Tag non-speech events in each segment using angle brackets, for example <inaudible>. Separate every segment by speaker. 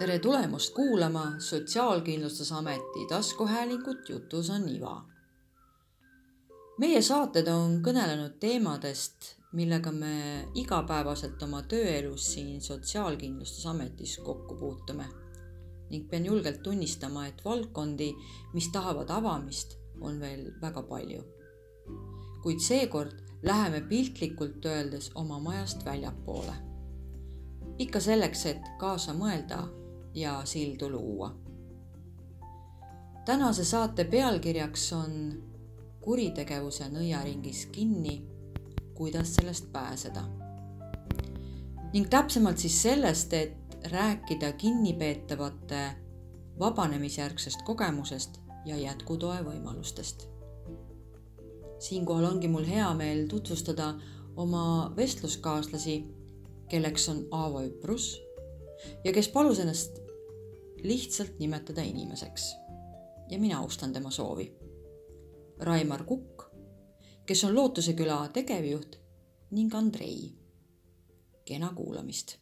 Speaker 1: tere tulemast kuulama Sotsiaalkindlustusameti taskuhäälingut Jutus on iva. meie saated on kõnelenud teemadest, millega me igapäevaselt oma tööelus siin Sotsiaalkindlustusametis kokku puutume. ning pean julgelt tunnistama, et valdkondi, mis tahavad avamist, on veel väga palju. kuid seekord läheme piltlikult öeldes oma majast väljapoole. ikka selleks, et kaasa mõelda ja sildu luua. tänase saate pealkirjaks on kuritegevuse nõiaringis kinni, kuidas sellest pääseda. ning täpsemalt siis sellest, et rääkida kinnipeetavate vabanemisjärgsest kogemusest ja jätkutoe võimalustest. siinkohal ongi mul hea meel tutvustada oma vestluskaaslasi, kelleks on Aavo Üprus ja kes palus ennast lihtsalt nimetada inimeseks. ja mina austan tema soovi. Raimar Kukk, kes on Lootuse küla tegevjuht ning Andrei. kena kuulamist.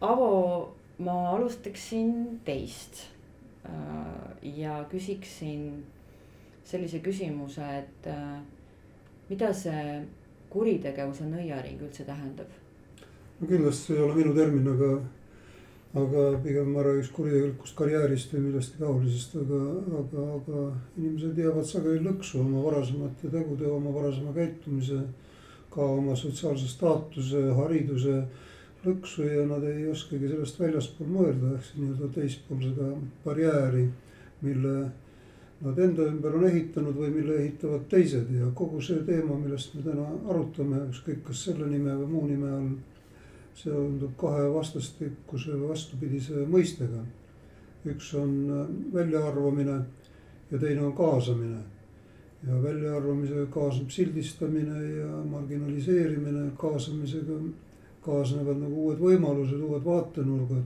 Speaker 1: Avo, ma alustaksin teist äh, ja küsiksin sellise küsimuse, et äh, mida see kuritegevuse nõiaring üldse tähendab?
Speaker 2: no kindlasti ei ole minu termin, aga, aga pigem ma räägiks kuritegelikust karjäärist või millestki taolisest, aga, aga, aga inimesed jäävad sageli lõksu oma varasemate tegude, oma varasema käitumise, ka oma sotsiaalse staatuse, hariduse lõksu ja nad ei oskagi sellest väljaspool mõelda, ehk siis nii-öelda teispool seda barjääri, mille nad enda ümber on ehitanud või mille ehitavad teised. Ja kogu see teema, millest me täna arutame, ükskõik kas selle nime või muu nime all seondub kahe vastastikuse või vastupidise mõistega. üks on äh, väljaarvamine ja teine on kaasamine. ja väljaarvamisega kaasneb sildistamine ja marginaliseerimine, kaasamisega kaasnevad nagu uued võimalused, uued vaatenurgad.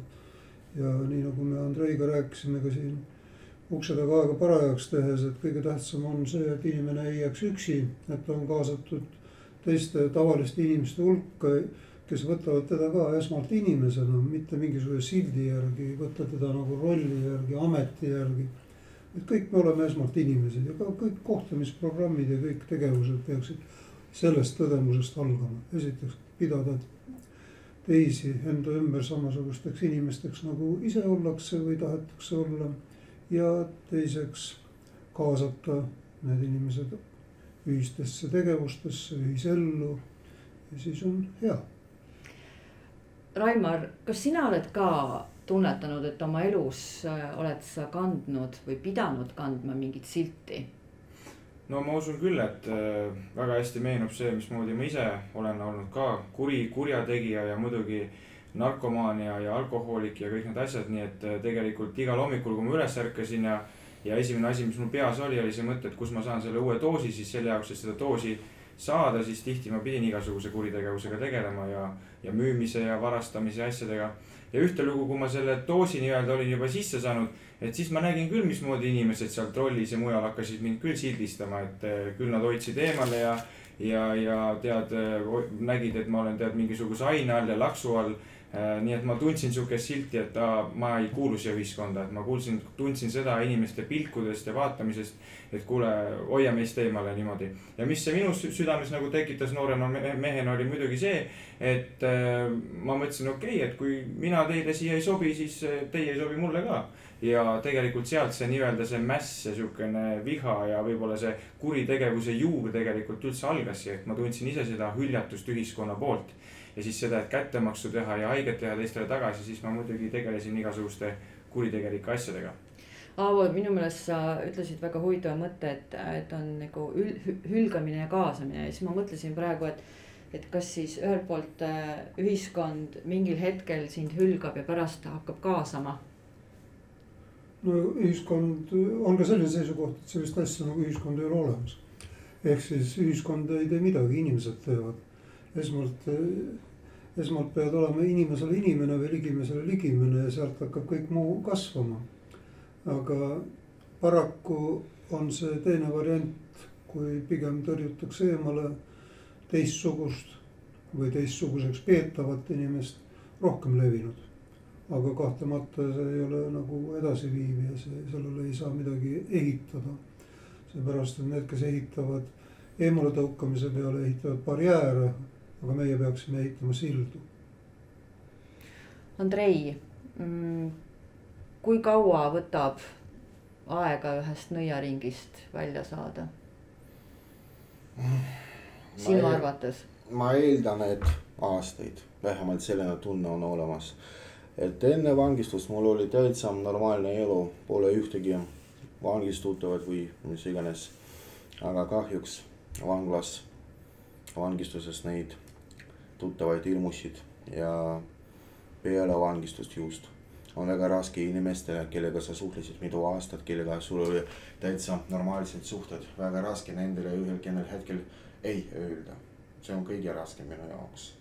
Speaker 2: ja nii nagu me Andreiga rääkisime ka siin ukse taga aega parajaks tehes, et kõige tähtsam on see, et inimene ei jääks üksi, et ta on kaasatud teiste tavaliste inimeste hulka kes võtavad teda ka esmalt inimesena, mitte mingisuguse sildi järgi, ei võta teda nagu rolli järgi, ameti järgi. et kõik me oleme esmalt inimesed ja ka kõik kohtlemisprogrammid ja kõik tegevused peaksid sellest tõdemusest algama. esiteks pidada teisi enda ümber samasugusteks inimesteks, nagu ise ollakse või tahetakse olla. ja teiseks kaasata need inimesed ühistesse tegevustesse, ühisellu ja siis on hea
Speaker 1: Raimar, kas sina oled ka tunnetanud, et oma elus äh, oled sa kandnud või pidanud kandma mingit silti?
Speaker 3: no ma usun küll, et äh, väga hästi meenub see, mismoodi ma ise olen olnud ka kuri, kurjategija ja muidugi narkomaan ja, ja alkohoolik ja kõik need asjad, nii et äh, tegelikult igal hommikul, kui ma üles ärkasin ja. ja esimene asi, mis mul peas oli, oli see mõte, et kus ma saan selle uue doosi siis selle jaoks, et seda doosi saada, siis tihti ma pidin igasuguse kuritegevusega tegelema ja, ja müümise ja varastamise asjadega. ja ühtelugu, kui ma selle doosi nii-öelda olin juba sisse saanud, et siis ma nägin küll, mismoodi inimesed seal trollis ja mujal hakkasid mind küll sildistama, et eh, küll nad hoidsid eemale ja. ja, ja tead, eh, nägid, et ma olen tead mingisuguse aine all ja laksu all nii et ma tundsin sihukest silti, et aa, ma ei kuulu siia ühiskonda, et ma kuulsin, tundsin seda inimeste pilkudest ja vaatamisest. et kuule, hoia meist eemale niimoodi ja mis see minu südames nagu tekitas noorena mehena oli muidugi see. et äh, ma mõtlesin, okei okay,, et kui mina teile siia ei sobi, siis äh, teie ei sobi mulle ka. ja tegelikult sealt see nii-öelda see mäss ja sihukene viha ja võib-olla see kuritegevuse juur tegelikult üldse algaski, et ma tundsin ise seda hüljatust ühiskonna poolt ja siis seda, et kättemaksu teha ja haiget teha teistele tagasi, siis ma muidugi tegelesin igasuguste kuritegelike asjadega.
Speaker 1: Aavo, minu meelest sa ütlesid väga huvitava mõtte, et, et on nagu ül, hülgamine ja kaasamine ja siis ma mõtlesin praegu, et. et kas siis ühelt poolt äh, ühiskond mingil hetkel sind hülgab ja pärast hakkab kaasama?
Speaker 2: no ühiskond on ka selline seisukoht, et sellist asja nagu ühiskond ei ole olemas. ehk siis ühiskond ei tee midagi, inimesed teevad esmalt, esmalt peavad olema inimesele inimene või ligimesele ligimene ja sealt hakkab kõik muu kasvama. aga paraku on see teine variant, kui pigem tõrjutakse eemale teistsugust või teistsuguseks peetavat inimest rohkem levinud. aga kahtlemata see ei ole nagu edasiviiv ja see, sellele ei saa midagi ehitada. seepärast, et need, kes ehitavad eemaletõukamise peale, ehitavad barjääre, aga meie peaksime ehitama sildu.
Speaker 1: Andrei, mm, kui kaua võtab aega ühest nõiaringist välja saada? sinu arvates?
Speaker 4: ma eeldan, et aastaid, vähemalt selline tunne on olemas. et enne vangistust mul oli täitsa normaalne elu, pole ühtegi vangistuttavat või mis iganes. aga kahjuks vanglas, vangistuses neid tuttavaid ilmusid ja peale vangistust just on väga raske inimestele, kellega sa suhtlesid mitu aastat, kellega sul oli täitsa normaalsed suhted, väga raske nendele ühel kindlal hetkel ei öelda. see on kõige raskem minu jaoks.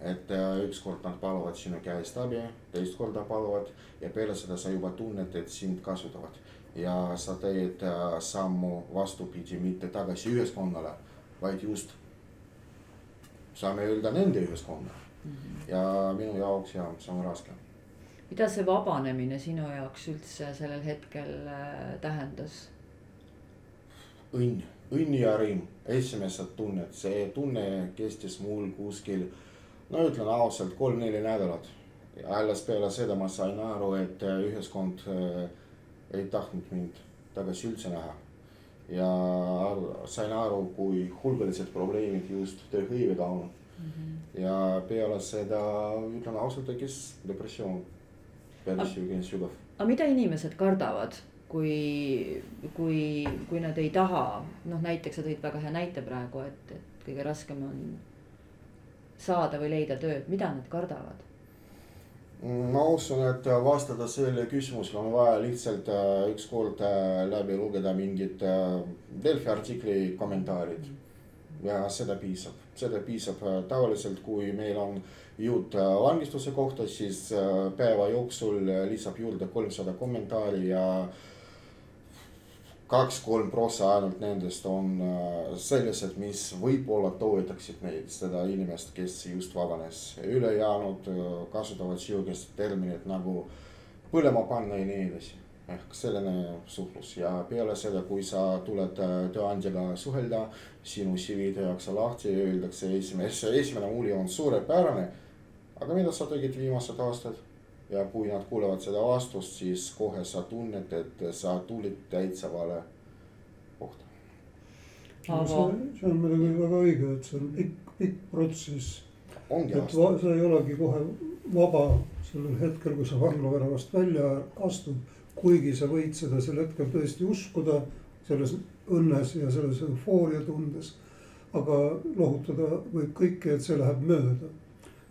Speaker 4: et äh, ükskord nad paluvad sinu käest abi, teist korda paluvad ja peale seda sa juba tunned, et sind kasutavad. ja sa teed äh, sammu vastupidi, mitte tagasi ühiskonnale, vaid just saame öelda nende ühiskonda mm. -hmm. ja minu jaoks ja see on raske
Speaker 1: mida see vabanemine sinu jaoks üldse sellel hetkel äh, tähendas?
Speaker 4: õnn, õnn ja rõõm, esimesed tunned, see tunne kestis mul kuskil, no ütlen ausalt, kolm-neli nädalat. alles peale seda ma sain aru, et äh, ühiskond äh, ei tahtnud mind tagasi üldse näha. Ja sain aru, kui hulgalised probleemid just tööhõivega on mm. -hmm. ja peale seda ütlen ausalt, tekkis depressioon päris Sügov.
Speaker 1: aga mida inimesed kardavad, kui, kui, kui nad ei taha, noh näiteks sa tõid väga hea näite praegu, et, et kõige raskem on saada või leida tööd, mida nad kardavad?
Speaker 4: Ma usun, et vastata sellele küsimusele on vaja lihtsalt äh, ükskord äh, läbi lugeda mingid äh, Delfi artikli kommentaarid. ja seda piisab, seda piisab tavaliselt, kui meil on äh, jutt äh, vangistuse kohta, siis äh, päeva jooksul äh, lisab juurde kolmsada kommentaari ja kaks-kolm prossa ainult nendest on sellised, mis võib-olla toetaksid neid, seda inimest, kes just vabanes. ülejäänud kasutavad sihukest terminit nagu põlema panna ja nii edasi. ehk selline suhtlus ja peale seda, kui sa tuled tööandjaga suhelda, sinu CV tehakse lahti öeldakse esimese, esimene mulje on suurepärane aga mida sa tegid viimased aastad? Ja kui nad kuulevad seda vastust, siis kohe sa tunned, et sa tulid täitsa vale kohta.
Speaker 2: No, see, see on muidugi väga õige, et see on pikk, pikk protsess. et va, sa ei olegi kohe vaba sellel hetkel, kui sa vanglaväravast välja astud. kuigi sa võid seda sel hetkel tõesti uskuda selles õnnes ja selles eufooria tundes. aga lohutada võib kõike, et see läheb mööda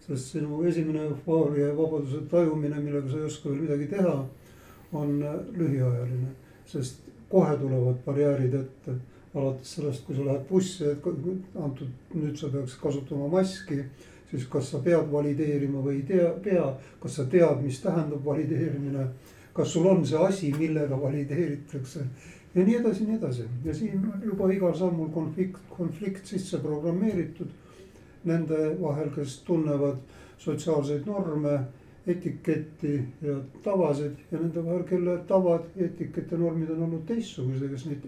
Speaker 2: sest sinu esimene eufooria ja vabaduse tajumine, millega sa ei oska veel midagi teha, on lühiajaline. sest kohe tulevad barjäärid ette, alates sellest, kui sa lähed bussi, et antud, nüüd sa peaks kasutama maski. siis kas sa pead valideerima või ei tea, pea, kas sa tead, mis tähendab valideerimine. kas sul on see asi, millega valideeritakse ja nii edasi, nii edasi ja siin juba igal sammul konflikt, konflikt sisse programmeeritud nende vahel, kes tunnevad sotsiaalseid norme, etiketti ja tavasid ja nende vahel, kelle tavad, etikett ja normid on olnud teistsugused ja kes neid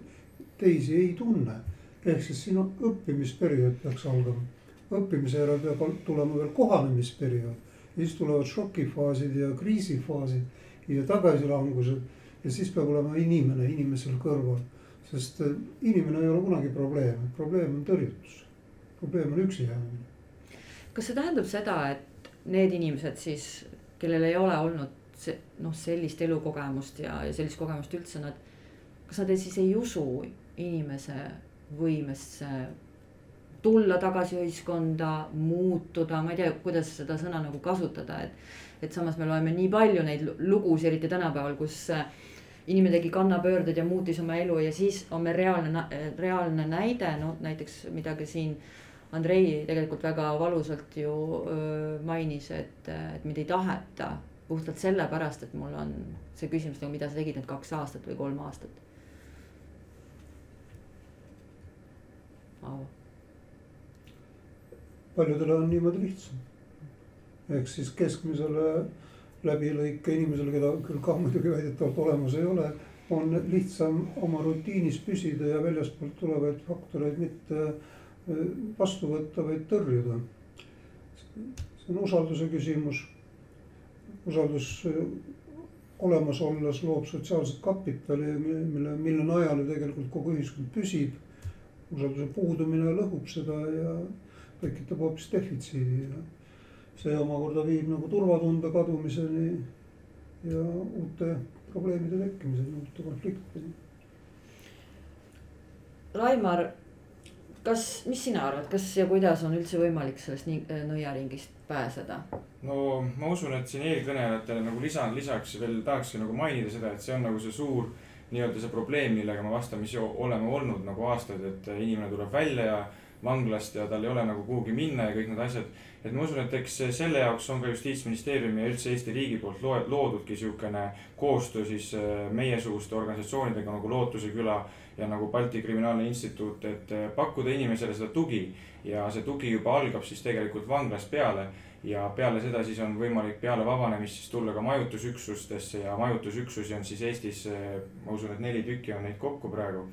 Speaker 2: teisi ei tunne. ehk siis siin on õppimisperiood peaks algama. õppimise järel peab tulema veel kohanemisperiood siis tulevad šokifaasid ja kriisifaasid ja tagasilangused. ja siis peab olema inimene inimesel kõrval, sest eh, inimene ei ole kunagi probleem, probleem on tõrjutus probleem on üksi jäämine.
Speaker 1: kas see tähendab seda, et need inimesed siis, kellel ei ole olnud see noh, sellist elukogemust ja, ja sellist kogemust üldse nad. kas nad siis ei usu inimese võimesse tulla tagasi ühiskonda, muutuda, ma ei tea, kuidas seda sõna nagu kasutada, et. et samas me loeme nii palju neid lugusid, eriti tänapäeval, kus inimene tegi kannapöörded ja muutis oma elu ja siis on meil reaalne, reaalne näide, no näiteks midagi siin Andrei tegelikult väga valusalt ju mainis, et, et mind ei taheta puhtalt sellepärast, et mul on see küsimus nagu, mida sa tegid need kaks aastat või kolm aastat.
Speaker 2: paljudele on niimoodi lihtsam. ehk siis keskmisele läbilõike inimesele, keda küll ka muidugi väidetavalt olemas ei ole, on lihtsam oma rutiinis püsida ja väljaspoolt tulevaid faktoreid mitte äh, vastu võtta, vaid tõrjuda. see on usalduse küsimus. usaldus olemas olles loob sotsiaalset kapitali, mille, mille najal ju tegelikult kogu ühiskond püsib. usalduse puudumine lõhub seda ja tekitab hoopis defitsiidi ja see omakorda viib nagu turvatunde kadumiseni ja uute probleemide tekkimiseni, uute konfliktideni.
Speaker 5: Raimar, kas, mis sina arvad, kas ja kuidas on üldse võimalik sellest nii nõiaringist pääseda?
Speaker 3: no ma usun, et siin eelkõnelejatele nagu lisa, lisaks veel tahakski nagu mainida seda, et see on nagu see suur nii-öelda see probleem, millega me vastamisi oleme olnud nagu aastaid, et inimene tuleb välja ja vanglast ja tal ei ole nagu kuhugi minna ja kõik need asjad. Et ma usun, et eks selle jaoks on ka justiitsministeeriumi ja üldse Eesti riigi poolt loodudki sihukene koostöö siis äh, meiesuguste organisatsioonidega nagu Lootuse küla ja nagu Balti Kriminaalne Instituut, et äh, pakkuda inimesele seda tugi. ja see tugi juba algab siis tegelikult vanglast peale ja peale seda siis on võimalik peale vabanemist siis tulla ka majutusüksustesse ja majutusüksusi on siis Eestis, äh, ma usun, et neli tükki on neid kokku praegu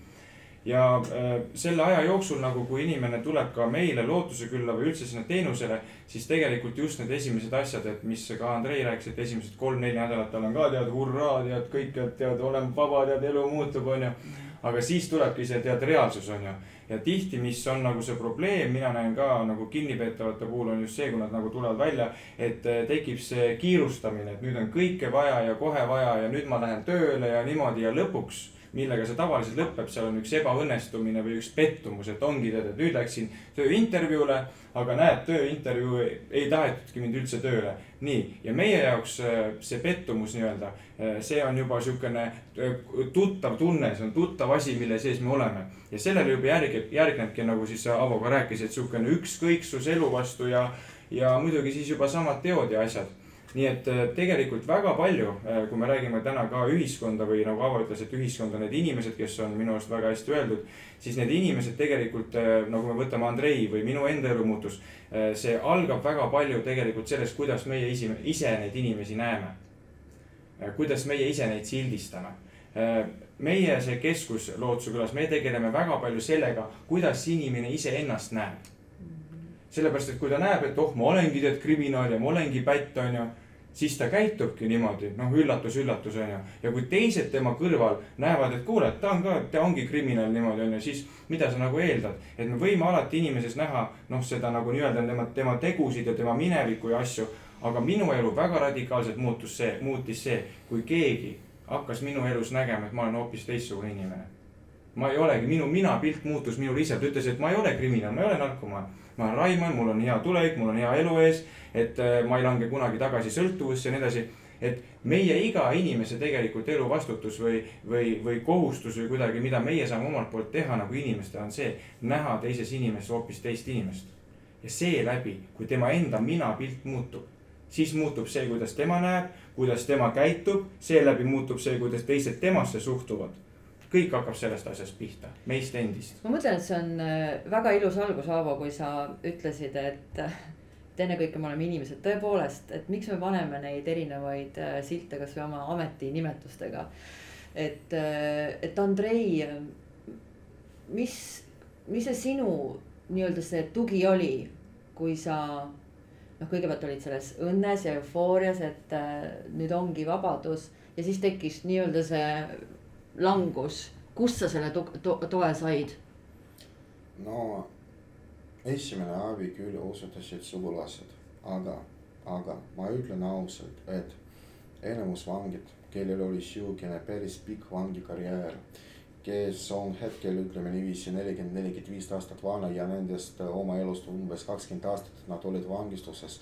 Speaker 3: ja äh, selle aja jooksul nagu, kui inimene tuleb ka meile Lootuse külla või üldse sinna teenusele, siis tegelikult just need esimesed asjad, et mis ka Andrei rääkis, et esimesed kolm-neli nädalat tal on ka tead hurraa, tead kõik, et tead oleme vaba, tead elu muutub, onju. aga siis tulebki see tead reaalsus onju ja tihti, mis on nagu see probleem, mina näen ka nagu kinnipeetavate puhul on just see, kui nad nagu tulevad välja, et äh, tekib see kiirustamine, et nüüd on kõike vaja ja kohe vaja ja nüüd ma lähen tööle ja niimoodi ja lõpuks millega see tavaliselt lõpeb, seal on üks ebaõnnestumine või üks pettumus, et ongi tead, et nüüd läksin tööintervjuule, aga näed, tööintervjuu ei, ei tahetudki mind üldse tööle. nii, ja meie jaoks äh, see pettumus nii-öelda, äh, see on juba sihukene äh, tuttav tunne, see on tuttav asi, mille sees me oleme. ja sellele juba järgib, järgnebki nagu siis Avo ka rääkis, et sihukene ükskõiksus elu vastu ja, ja muidugi siis juba samad teod ja asjad nii et äh, tegelikult väga palju, äh, kui me räägime täna ka ühiskonda või nagu Avo ütles, et ühiskond on need inimesed, kes on minu arust väga hästi öeldud. siis need inimesed tegelikult äh, nagu me võtame Andrei või minu enda elu muutus. see algab väga palju tegelikult sellest, kuidas meie ise, ise neid inimesi näeme. kuidas meie ise neid sildistame meie see keskus Lootuse külas, me tegeleme väga palju sellega, kuidas inimene iseennast näeb sellepärast, et kui ta näeb, et oh, ma olengi tead kriminaal ja ma olengi pätt, onju. siis ta käitubki niimoodi, noh üllatus, üllatus onju. ja kui teised tema kõrval näevad, et kuule, ta on ka, ta ongi kriminaal niimoodi onju, siis mida sa nagu eeldad. et me võime alati inimeses näha noh, seda nagu nii-öelda tema, tema tegusid ja tema minevikku ja asju. aga minu elu väga radikaalselt muutus see, muutis see, kui keegi hakkas minu elus nägema, et ma olen hoopis teistsugune inimene ma ei olegi, minu minapilt muutus minul ise, ta ütles, et ma ei ole kriminaal, ma ei ole narkomaan ma olen Raimond, mul on hea tulevik, mul on hea elu ees, et äh, ma ei lange kunagi tagasi sõltuvusse ja nii edasi. et meie iga inimese tegelikult elu vastutus või, või, või kohustus või kuidagi, mida meie saame omalt poolt teha nagu inimestena, on see, näha teises inimeses hoopis teist inimest. ja seeläbi, kui tema enda minapilt muutub, siis muutub see, kuidas tema näeb, kuidas tema käitub, seeläbi muutub see, kuidas teised temasse suhtuvad kõik hakkab sellest asjast pihta, meist endist.
Speaker 5: ma mõtlen, et see on äh, väga ilus algus, Aavo, kui sa ütlesid, et, et ennekõike me oleme inimesed, tõepoolest, et miks me paneme neid erinevaid äh, silte kasvõi oma ametinimetustega. et, äh, et Andrei, mis, mis see sinu nii-öelda see tugi oli, kui sa noh, kõigepealt olid selles õnnes ja eufoorias, et nüüd ongi vabadus ja siis tekkis nii-öelda see langus, kust sa selle to to toe said?
Speaker 4: no esimene abi küll osutasid sugulased, aga, aga ma ütlen ausalt, et enamus vangid, kellel oli sihukene päris pikk vangikarjäär, kes on hetkel ütleme niiviisi nelikümmend, nelikümmend viis aastat vana ja nendest oma elust umbes kakskümmend aastat nad olid vangistuses.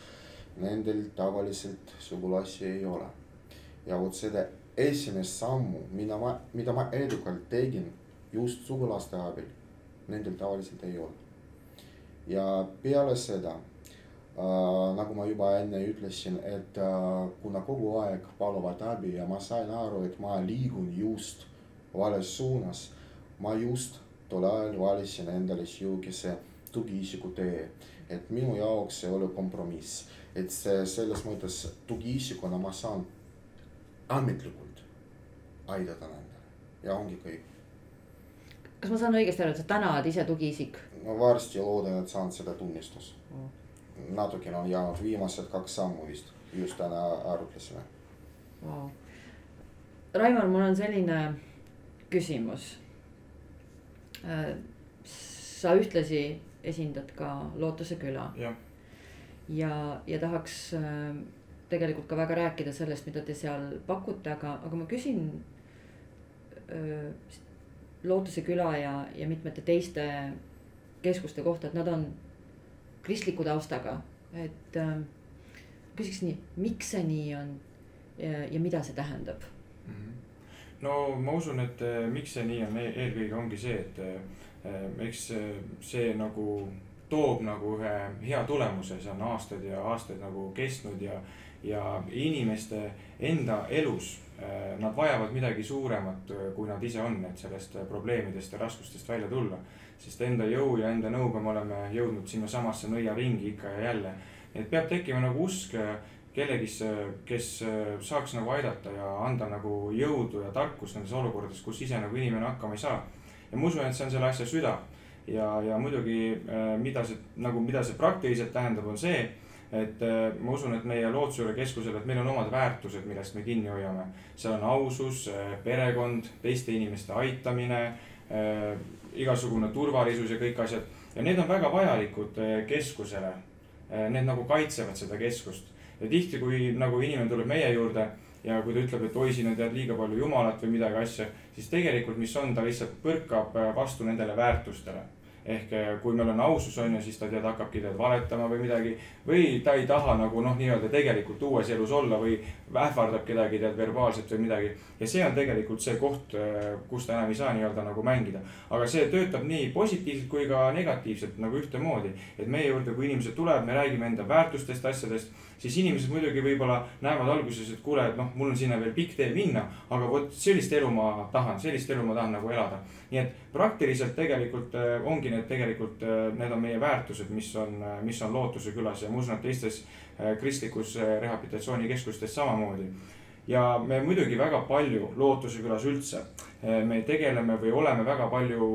Speaker 4: Nendel tavaliselt sugulasi ei ole ja vot seda esimest sammu, mida ma, mida ma edukalt tegin just sugulaste abil, nendel tavaliselt ei ole. ja peale seda äh,, nagu ma juba enne ütlesin, et äh, kuna kogu aeg paluvad abi ja ma sain aru, et ma liigun just vales suunas, ma just tol ajal valisin endale sihukese tugiisiku tee, et minu jaoks see oli kompromiss. Et see selles mõttes tugiisikuna ma saan ametlikult aidata nendele ja ongi kõik.
Speaker 1: kas ma saan õigesti aru, et sa täna oled ise tugiisik?
Speaker 4: no varsti loodan, et saan seda tunnistust mm.. natukene on jäänud viimased kaks sammu vist, just täna arutlesime
Speaker 1: wow.. Raimar, mul on selline küsimus. Äh, sa ühtlasi esindad ka Lootuse küla.
Speaker 3: jah
Speaker 1: ja, ja tahaks äh, tegelikult ka väga rääkida sellest, mida te seal pakute, aga, aga ma küsin öö, Lootuse küla ja, ja mitmete teiste keskuste kohta, et nad on kristliku taustaga, et äh, küsiks nii, miks see nii on ja, ja mida see tähendab mm? -hmm.
Speaker 3: no ma usun, et äh, miks see nii on, e-, eelkõige ongi see, et äh, eks see nagu toob nagu ühe hea tulemuse, see on aastaid ja aastaid nagu kestnud ja, ja inimeste enda elus nad vajavad midagi suuremat, äh, kui nad ise on, et sellest äh, probleemidest ja raskustest välja tulla. sest enda jõu ja enda nõuga me oleme jõudnud sinnasamasse nõiaringi ikka ja jälle. et peab tekkima nagu usk kellegisse, kes saaks nagu aidata ja anda nagu jõudu ja tarkust nendes olukordades, kus ise nagu inimene hakkama ei saa. ja ma usun, et see on selle asja süda ja, ja muidugi, äh, mida see nagu, mida see praktiliselt tähendab, on see, et äh, ma usun, et meie Lootsusele keskusele, et meil on omad väärtused, millest me kinni hoiame. seal on ausus, äh, perekond, teiste inimeste aitamine, igasugune turvalisus ja kõik asjad ja need on väga vajalikud keskusele. Need nagu kaitsevad seda keskust ja tihti, kui nagu inimene tuleb meie juurde ja kui ta ütleb, et oi, sina tead liiga palju jumalat või midagi asja, siis tegelikult, mis on, ta lihtsalt põrkab vastu nendele väärtustele ehk eh, kui meil on ausus on ju, siis ta tead hakkabki tead valetama või midagi. või ta ei taha nagu noh, nii-öelda tegelikult uues elus olla või ähvardab kedagi tead verbaalselt või midagi. ja see on tegelikult see koht, eh, kus ta enam ei saa nii-öelda nagu mängida. aga see töötab nii positiivselt kui ka negatiivselt nagu ühtemoodi. et meie juurde, kui inimesed tulevad, me räägime enda väärtustest, asjadest siis inimesed muidugi võib-olla näevad alguses, et kuule, et noh, mul on sinna veel pikk tee minna, aga vot sellist elu ma tahan, sellist elu ma tahan nagu elada. nii et praktiliselt tegelikult äh, ongi need tegelikult, äh, need on meie väärtused, mis on, äh, mis on Lootuse külas ja ma usun, et teistes kristlikus rehabilitatsioonikeskustes samamoodi ja me muidugi väga palju Lootuse külas üldse, me tegeleme või oleme väga palju,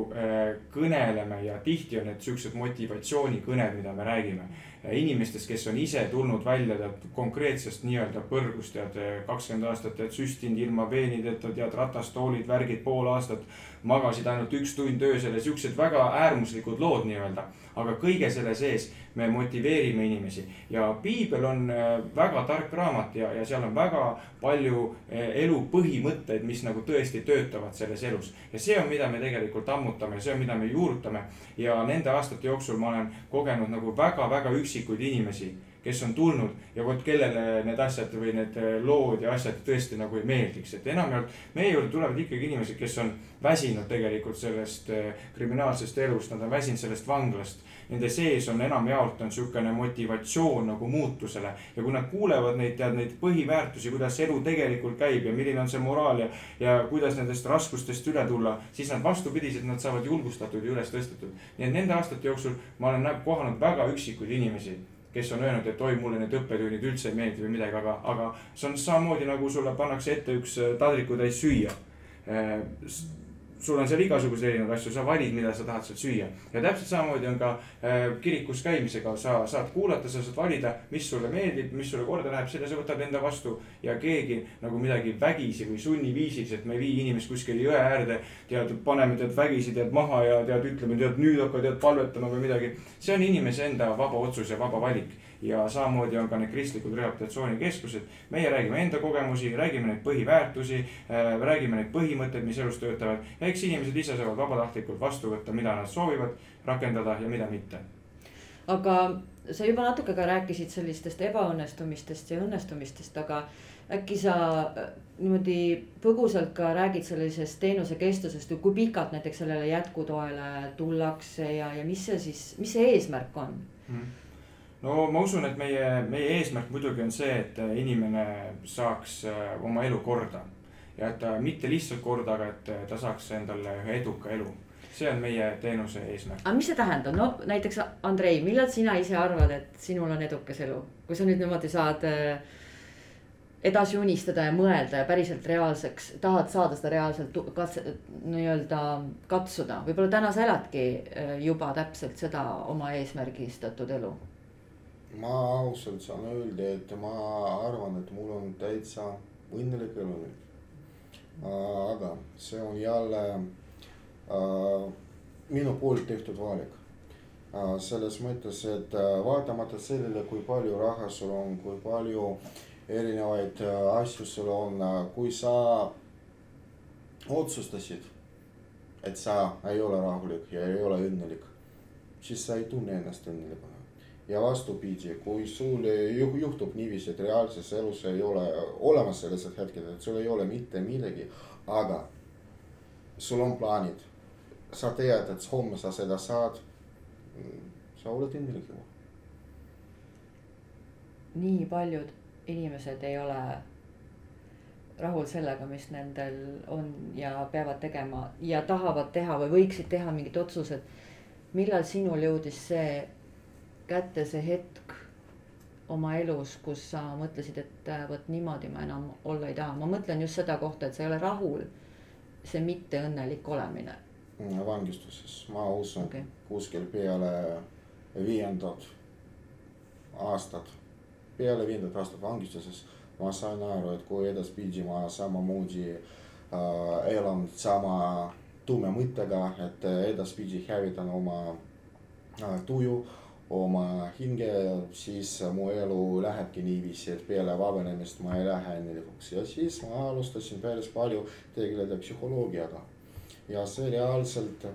Speaker 3: kõneleme ja tihti on need siuksed motivatsioonikõned, mida me räägime inimestest, kes on ise tulnud välja tead konkreetsest nii-öelda põrgust, tead kakskümmend aastat tead süstinud ilma veenideta, tead ratastoolid, värgid pool aastat. Magasid ainult üks tund öösel ja siuksed väga äärmuslikud lood nii-öelda. aga kõige selle sees me motiveerime inimesi ja piibel on äh, väga tark raamat ja, ja seal on väga palju äh, elu põhimõtteid, mis nagu tõesti töötavad selles elus. ja see on, mida me tegelikult ammutame, see on, mida me juurutame ja nende aastate jooksul ma olen kogenud nagu väga-väga üksikuid inimesi kes on tulnud ja vot kellele need asjad või need äh, lood ja asjad tõesti nagu ei meeldiks, et enamjaolt meie juurde tulevad ikkagi inimesed, kes on väsinud tegelikult sellest kriminaalsest elust, nad on väsinud sellest vanglast nende sees on enamjaolt on niisugune motivatsioon nagu muutusele. ja kui nad kuulevad neid, tead neid põhiväärtusi, kuidas elu tegelikult käib ja milline on see moraal ja, ja kuidas nendest raskustest üle tulla, siis nad vastupidiselt, nad saavad julgustatud ja üles tõstetud. nii et nende aastate jooksul ma olen kohanud väga üksikuid inimesi kes on öelnud, et oi, mulle need õppetunnid üldse ei meeldi või midagi, aga, aga see on samamoodi nagu sulle pannakse ette üks taldrikutäis süüa sul on seal igasuguseid erinevaid asju, sa valid, mida sa tahad sealt süüa. ja täpselt samamoodi on ka äh, kirikus käimisega, sa saad kuulata, sa saad valida, mis sulle meeldib, mis sulle korda läheb, selle sa võtad enda vastu. ja keegi nagu midagi vägisi või sunniviisiliselt, me ei vii inimest kuskile jõe äärde. tead, paneme tead vägisi tead maha ja tead, ütleme tead nüüd hakka tead palvetama või midagi. see on inimese enda vaba otsus ja vaba valik ja samamoodi on ka need kristlikud rehabilitatsioonikeskused. meie räägime enda kogemusi, räägime neid põhiväärtusi äh,, räägime neid põhimõtteid, mis elus töötavad. ja eks inimesed ise saavad vabatahtlikult vastu võtta, mida nad soovivad rakendada ja mida mitte.
Speaker 1: aga sa juba natuke ka rääkisid sellistest ebaõnnestumistest ja õnnestumistest, aga äkki sa äh, niimoodi põgusalt ka räägid sellisest teenuse kestusest või kui pikalt näiteks sellele jätkutoele tullakse ja, ja mis see siis, mis see eesmärk on mm?
Speaker 3: No ma usun, et meie, meie eesmärk muidugi on see, et inimene saaks äh, oma elu korda. ja et ta mitte lihtsalt korda, aga et ta saaks endale ühe eduka elu. see on meie teenuse eesmärk.
Speaker 1: aga mis see tähendab, no näiteks Andrei, millal sina ise arvad, et sinul on edukas elu, kui sa nüüd niimoodi saad äh, edasi unistada ja mõelda ja päriselt reaalseks, tahad saada seda reaalselt katse, nii-öelda katsuda, võib-olla täna sa eladki äh, juba täpselt seda oma eesmärgistatud elu.
Speaker 4: Ma ausalt saan öelda, et ma arvan, et mul on täitsa õnnelik elu nüüd. aga see on jälle äh, minu poolt tehtud valik äh,. selles mõttes, et äh, vaatamata sellele, kui palju raha sul on, kui palju äh, erinevaid äh, asju sul on, äh, kui sa otsustasid, et sa ei ole rahulik ja ei ole õnnelik, siis sa ei tunne ennast õnnelikuna. Ja vastupidi, kui sul juhtub niiviisi, et reaalses elus ei ole olemas sellised hetked, et sul ei ole mitte midagi, aga sul on plaanid. sa tead, et homme sa seda saad. sa oled õnnelik juba.
Speaker 1: nii paljud inimesed ei ole rahul sellega, mis nendel on ja peavad tegema ja tahavad teha või võiksid teha mingid otsused. millal sinul jõudis see kätte, see hetk oma elus, kus sa mõtlesid, et äh, vot niimoodi ma enam olla ei taha, ma mõtlen just seda kohta, et sa ei ole rahul. see mitteõnnelik olemine.
Speaker 4: vangistuses, ma usun okay. kuskil peale viiendat aastat peale viiendat aastat vangistuses ma sain aru, et kui edaspidi ma samamoodi äh, elan sama tume mõttega, et edaspidi hävitan oma äh, tuju, oma hinge, siis mu elu lähebki niiviisi, et peale vabanemist ma ei lähe õnnelikuks ja siis ma alustasin päris palju tegeleda psühholoogiaga. ja see reaalselt,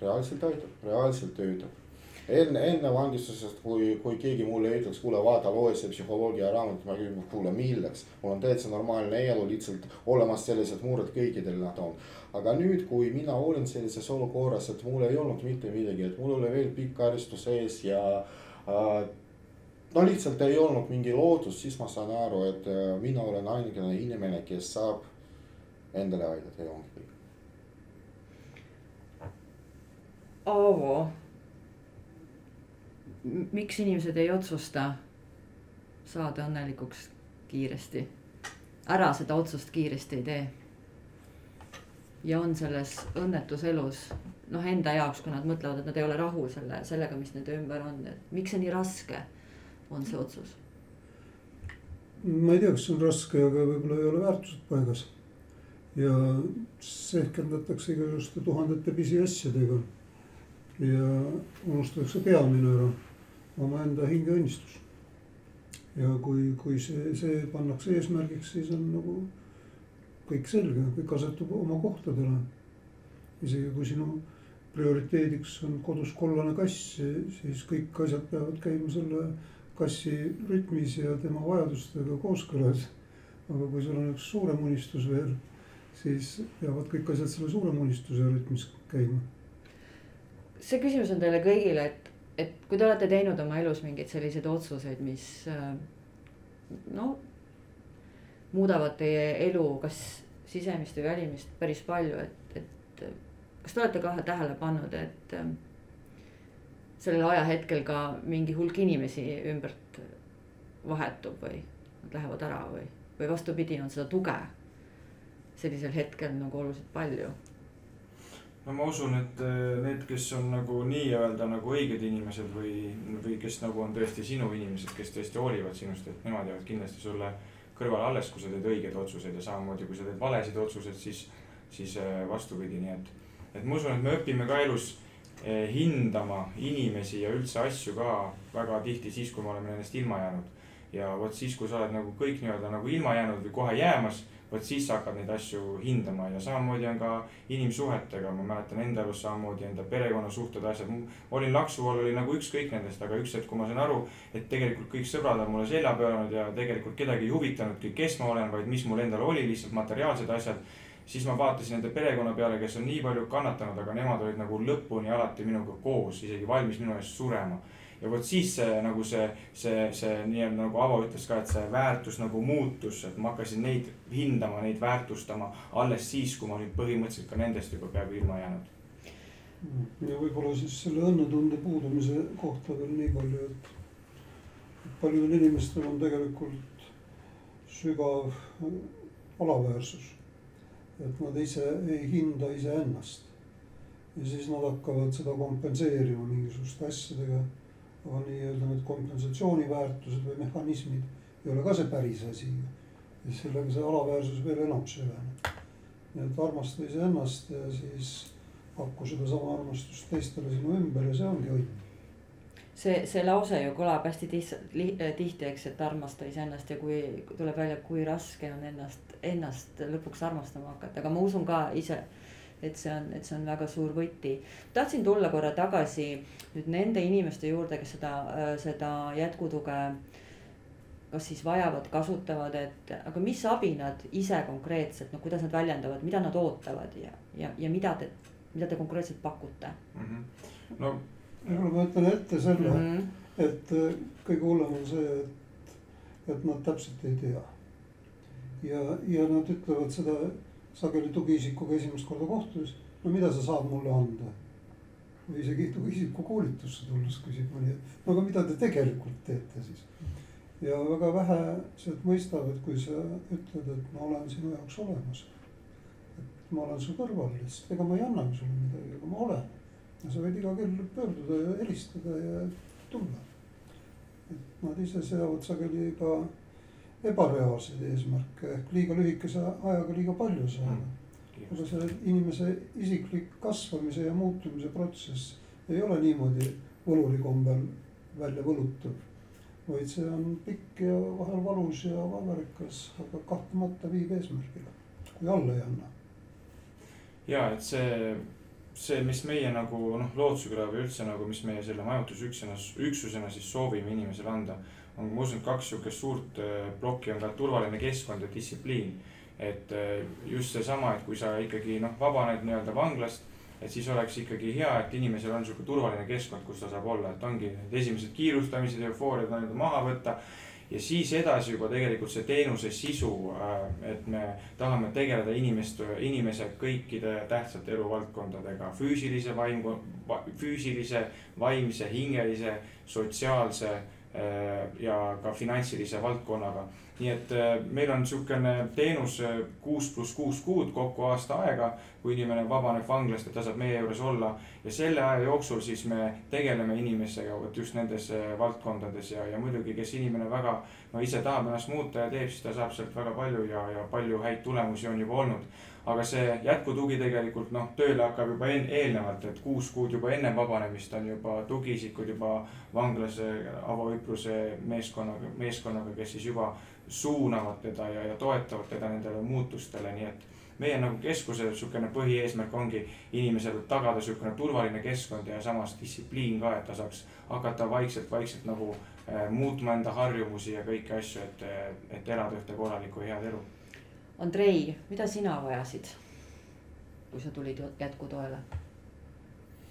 Speaker 4: reaalselt aitab, reaalselt töötab enne, enne vangistusest, kui, kui keegi mulle ütleks, kuule, vaata, loe see psühholoogia raamat, ma küsin, kuule, milleks. mul on täitsa normaalne elu, lihtsalt olemas sellised mured kõikidel nad on. aga nüüd, kui mina olin sellises olukorras, et mul ei olnud mitte midagi, et mul oli veel pikk karistus ees ja äh, no lihtsalt ei olnud mingi lootust, siis ma saan aru, et äh, mina olen ainukene inimene, kes saab endale aidata ja ongi kõik.
Speaker 1: Aavo miks inimesed ei otsusta saada õnnelikuks kiiresti, ära seda otsust kiiresti ei tee. ja on selles õnnetus elus noh, enda jaoks, kui nad mõtlevad, et nad ei ole rahul selle, sellega, mis nende ümber on, et miks see nii raske on, see otsus?
Speaker 2: ma ei tea, kas see on raske, aga võib-olla ei ole väärtused paigas. ja sehkendatakse igasuguste tuhandete pisiasjadega. ja unustatakse peamine ära omaenda hingeõnnistus. ja kui, kui see, see pannakse eesmärgiks, siis on nagu kõik selge, kõik asetub oma kohtadele. isegi kui sinu prioriteediks on kodus kollane kass, siis kõik asjad peavad käima selle kassi rütmis ja tema vajadustega kooskõlas. aga kui sul on üks suurem unistus veel, siis peavad kõik asjad selle suurema unistuse rütmis käima.
Speaker 1: see küsimus on teile kõigile, et et kui te olete teinud oma elus mingeid selliseid otsuseid, mis äh, no muudavad teie elu, kas sisemist või välimist päris palju, et, et kas te olete ka tähele pannud, et äh, sellel ajahetkel ka mingi hulk inimesi ümbert vahetub või nad lähevad ära või, või vastupidi, on seda tuge sellisel hetkel nagu oluliselt palju
Speaker 3: no ma usun, et äh, need, kes on nagu nii-öelda nagu õiged inimesed või, või kes nagu on tõesti sinu inimesed, kes tõesti hoolivad sinust, et nemad jäävad kindlasti sulle kõrvale alles, kui sa teed õigeid otsuseid ja samamoodi, kui sa teed valesid otsuseid, siis, siis äh, vastupidi, nii et. et ma usun, et me õpime ka elus eh, hindama inimesi ja üldse asju ka väga tihti siis, kui me oleme nendest ilma jäänud. ja vot siis, kui sa oled nagu kõik nii-öelda nagu ilma jäänud või kohe jäämas vot siis sa hakkad neid asju hindama ja samamoodi on ka inimsuhetega, ma mäletan enda elus samamoodi enda perekonnasuhted, asjad. olin laksu all, oli nagu ükskõik nendest, aga üks hetk, kui ma sain aru, et tegelikult kõik sõbrad on mulle selja pööranud ja tegelikult kedagi ei huvitanudki, kes ma olen, vaid mis mul endal oli, lihtsalt materiaalsed asjad siis ma vaatasin nende perekonna peale, kes on nii palju kannatanud, aga nemad olid nagu lõpuni alati minuga koos, isegi valmis minu eest surema ja vot siis see nagu see, see, see nii-öelda nagu Avo ütles ka, et see väärtus nagu muutus, et ma hakkasin neid hindama, neid väärtustama alles siis, kui ma olin põhimõtteliselt ka nendest juba peaaegu ilma jäänud.
Speaker 2: ja võib-olla siis selle õnnetunde puudumise kohta veel nii palju, et paljudel inimestel on tegelikult sügav alaväärsus. et nad ise ei hinda iseennast. ja siis nad hakkavad seda kompenseerima mingisuguste asjadega. Nii-öelda need kompensatsiooniväärtused või mehhanismid ei ole ka see päris asi. ja sellega see alaväärsus veel enam süveneb. nii et armasta iseennast ja siis pakku sedasama armastust teistele sinu ümber ja see ongi õnn
Speaker 1: see, see lause ju kõlab hästi lihtsalt, tihti, eks, et armasta iseennast ja kui tuleb välja, kui raske on ennast, ennast lõpuks armastama hakata, aga ma usun ka ise. Et see on, et see on väga suur võti. tahtsin tulla korra tagasi nüüd nende inimeste juurde, kes seda, seda jätkutuge kas siis vajavad, kasutavad, et aga mis abi nad ise konkreetselt, no kuidas nad väljendavad, mida nad ootavad ja, ja, ja mida te, mida te konkreetselt pakute
Speaker 3: mm? -hmm. no
Speaker 2: võib-olla ma ütlen ette selle mm, -hmm. et äh, kõige hullem on see, et, et nad täpselt ei tea. ja, ja nad ütlevad seda sageli tugiisikuga esimest korda kohtudes, no mida sa saad mulle anda. või isegi tugiisiku koolitusse tulles küsib mõni, et no aga mida te tegelikult teete siis. ja väga vähesed mõistavad, kui sa ütled, et ma olen sinu jaoks olemas. et ma olen su kõrval lihtsalt, ega ma ei anna sulle midagi, aga ma olen sa võid iga kell pöörduda ja helistada ja tulla. et nad ise seavad sageli ka ebareaalseid eesmärke ehk liiga lühikese ajaga liiga palju saada mm.. aga see inimese isiklik kasvamise ja muutumise protsess ei ole niimoodi võluri kombel välja võlutav. vaid see on pikk ja vahel valus ja vabarikas, aga kahtlemata viib eesmärgile, kui alla ei anna.
Speaker 3: ja et see see, mis meie nagu noh, Lootsiküla või üldse nagu, mis meie selle majutusüksusena, üksusena siis soovime inimesele anda. Ma usun, et kaks sihukest suurt äh, plokki on ka turvaline keskkond ja distsipliin. et äh, just seesama, et kui sa ikkagi noh, vabaned nii-öelda vanglast, et siis oleks ikkagi hea, et inimesel on sihuke turvaline keskkond, kus ta saab olla, et ongi need esimesed kiirustamised, eufooriad nii-öelda maha võtta. Ja siis edasi juba tegelikult see teenuse sisu, äh, et me tahame tegeleda inimest, inimese kõikide tähtsate eluvaldkondadega, füüsilise vaimu, füüsilise, vaimse, hingelise, sotsiaalse ja ka finantsilise valdkonnaga. Nii et äh, meil on niisugune teenus äh, kuus pluss kuus kuud kokku aasta aega, kui inimene vabaneb vanglast ja ta saab meie juures olla. ja selle aja jooksul siis me tegeleme inimesega vot just nendes äh, valdkondades. Ja, ja muidugi, kes inimene väga no ise tahab ennast muuta ja teeb, siis ta saab sealt väga palju ja, ja palju häid tulemusi on juba olnud aga see jätkutugi tegelikult noh, tööle hakkab juba en, eelnevalt, et kuus kuud juba enne vabanemist on juba tugiisikud juba vanglas avaüpruse meeskonnaga, meeskonnaga, kes siis juba suunavad teda ja, ja toetavad teda nendele muutustele, nii et meie nagu keskuse niisugune põhieesmärk ongi inimesele tagada niisugune turvaline keskkond ja samas distsipliin ka, et ta saaks hakata vaikselt-vaikselt nagu äh, muutma enda harjumusi ja kõiki asju, et, et elada ühte korralikku head elu
Speaker 1: Andrei, mida sina vajasid, kui sa tulid jätkutoele?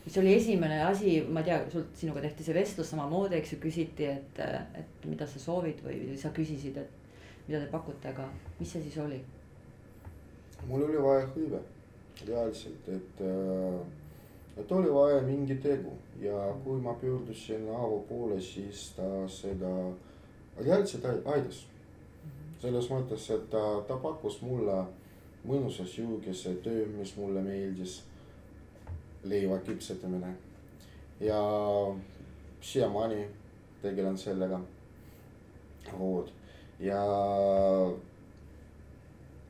Speaker 1: mis oli esimene asi, ma ei tea, sul, sinuga tehti see vestlus samamoodi, eks ju, küsiti, et, et mida sa soovid või sa küsisid, et mida te pakute, aga mis see siis oli?
Speaker 4: mul oli vaja hõive, reaalselt, et, et oli vaja mingi tegu ja kui ma pöördusin Aavo poole, siis ta seda reaalselt aitas selles mõttes, et ta, ta pakkus mulle mõnusa sihukese töö, mis mulle meeldis. leiva küpsetamine ja siiamaani tegelen sellega. vot ja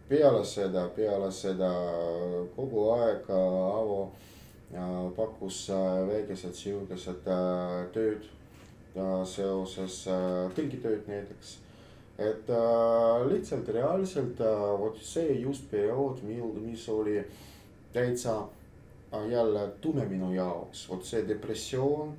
Speaker 4: peale seda, peale seda kogu aeg Aavo pakkus väikesed sihukesed äh, tööd seoses äh, tõlgitööd näiteks et äh, lihtsalt reaalselt äh, vot see just periood, mil, mis oli täitsa äh, jälle tume minu jaoks, vot see depressioon,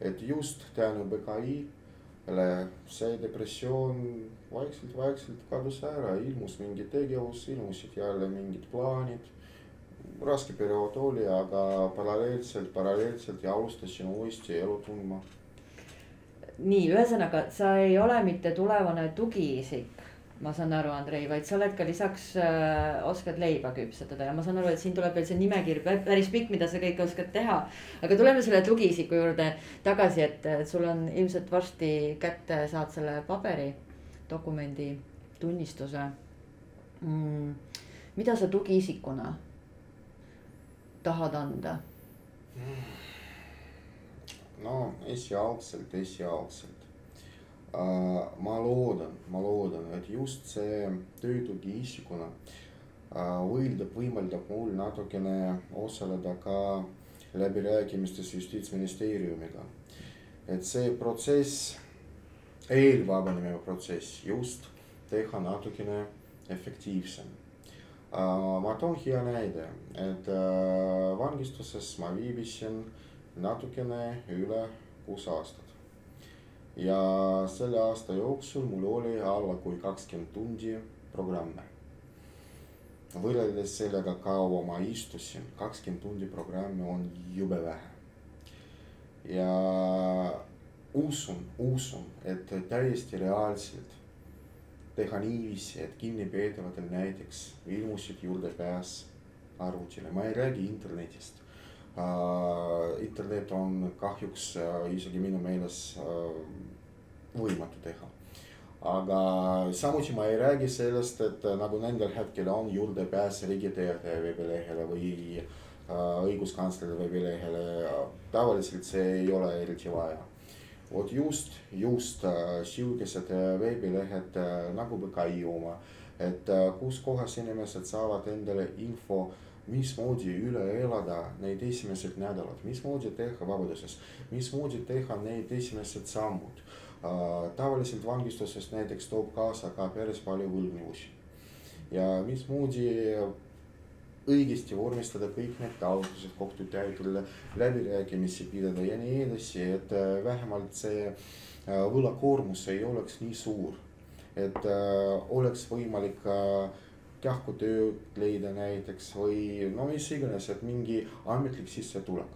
Speaker 4: et just tänu BKI-le see depressioon vaikselt-vaikselt kadus ära, ilmus mingi tegevus, ilmusid jälle mingid plaanid. raske periood oli, aga paralleelselt, paralleelselt ja alustasin uuesti elu tundma
Speaker 1: nii, ühesõnaga sa ei ole mitte tulevane tugiisik, ma saan aru, Andrei, vaid sa oled ka lisaks äh,, oskad leiba küpsetada ja ma saan aru, et siin tuleb veel see nimekiri päris pikk, mida sa kõike oskad teha. aga tuleme selle tugiisiku juurde tagasi, et sul on ilmselt varsti kätte, saad selle paberi, dokumendi, tunnistuse mm,. mida sa tugiisikuna tahad anda?
Speaker 4: No esialgselt, esialgselt Äh, ma loodan, ma loodan, et just see töötugi isikuna äh, võidab, võimaldab mul natukene osaleda ka läbirääkimistes justiitsministeeriumiga. et see protsess, eelvabanemise protsess just teha natukene efektiivsem. Äh, ma toon hea näide, et vangistuses ma viibisin natukene üle kuus aastat ja selle aasta jooksul mul oli alla kui kakskümmend tundi programme. võrreldes sellega, kaua ma istusin, kakskümmend tundi programme on jube vähe. ja usun, usun, et täiesti reaalselt teha niiviisi, et kinnipeetavatel näiteks ilmusid juurdepääs arvutile, ma ei räägi internetist internet on kahjuks äh, isegi minu meeles äh, võimatu teha. aga samuti ma ei räägi sellest, et nagu nendel hetkel on juurdepääs Riigiteataja veebilehele või õiguskantsleri veebilehele, tavaliselt see ei ole eriti vaja. vot just, just sihukesed veebilehed nagu BKI oma, et kus kohas inimesed saavad endale info mismoodi üle elada neid esimesed nädalad, mismoodi teha vabaduses, mismoodi teha need esimesed sammud uh,. tavaliselt vangistusest näiteks toob kaasa ka päris palju võlgnevusi ja mismoodi õigesti vormistada kõik need taotlused kohtutäiturile, läbirääkimisi pidada ja nii edasi, et äh, vähemalt see äh, võlakoormus ei oleks nii suur. et oleks võimalik äh, kähkutööd leida näiteks või no mis iganes, et mingi ametlik sissetulek.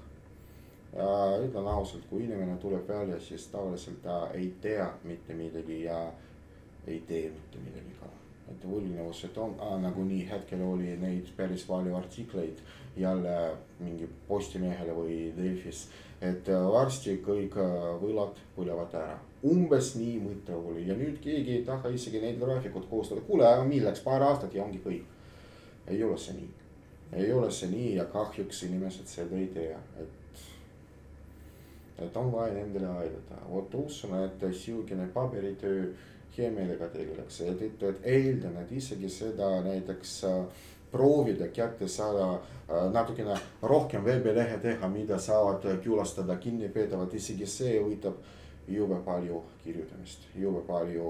Speaker 4: ütlen ausalt, kui inimene tuleb välja, siis tavaliselt ta ei tea mitte midagi ja ei tee mitte midagi ka. et võlgnevused on ah,, nagunii hetkel oli neid päris palju artikleid jälle mingi Postimehele või Delfis, et varsti kõik võlad põlevad ära umbes nii mõte oli. Ja nüüd keegi ei taha isegi neid graafikut koostada, kuule, aga milleks, paar aastat ja ongi kõik. ei ole see nii, ei ole see nii ja kahjuks inimesed seda ei tea, et. et on vaja nendele aidata, vot usun, et sihukene paberitöö hea meelega tegeleks, seetõttu, et eeldan, et isegi seda näiteks äh, proovida kätte saada äh, natukene rohkem veebilehe teha, mida saavad külastada kinnipeetavad, isegi see võtab jube palju kirjutamist, jube palju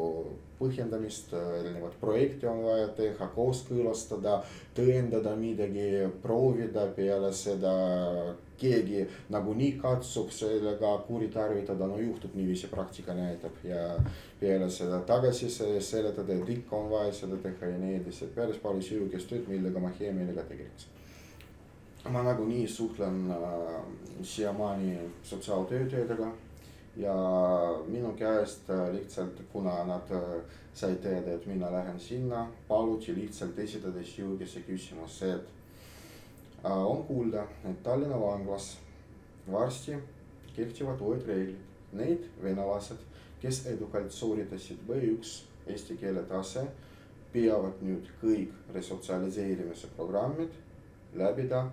Speaker 4: põhjendamist, erinevaid projekte on vaja teha, kooskõlastada, tõendada midagi, proovida, peale seda. Keegi nagunii katsub sellega kuritarvitada, no juhtub niiviisi, praktika näitab. Ja peale seda tagasi seletada, et ikka on vaja seda teha ja nii edasi, päris palju sihukest tööd, millega ma hea meelega tegeleks. ma nagunii suhtlen äh, siiamaani sotsiaaltöötajatega ja minu käest äh, lihtsalt, kuna nad äh, said teada, et mina lähen sinna, paluti lihtsalt esitada sihukese küsimuse, et äh, on kuulda, et Tallinna vanglas varsti kehtivad uued reeglid. Need venelased, kes edukalt sooritasid B1 eesti keele tase, peavad nüüd kõik resotsialiseerimise programmid läbida,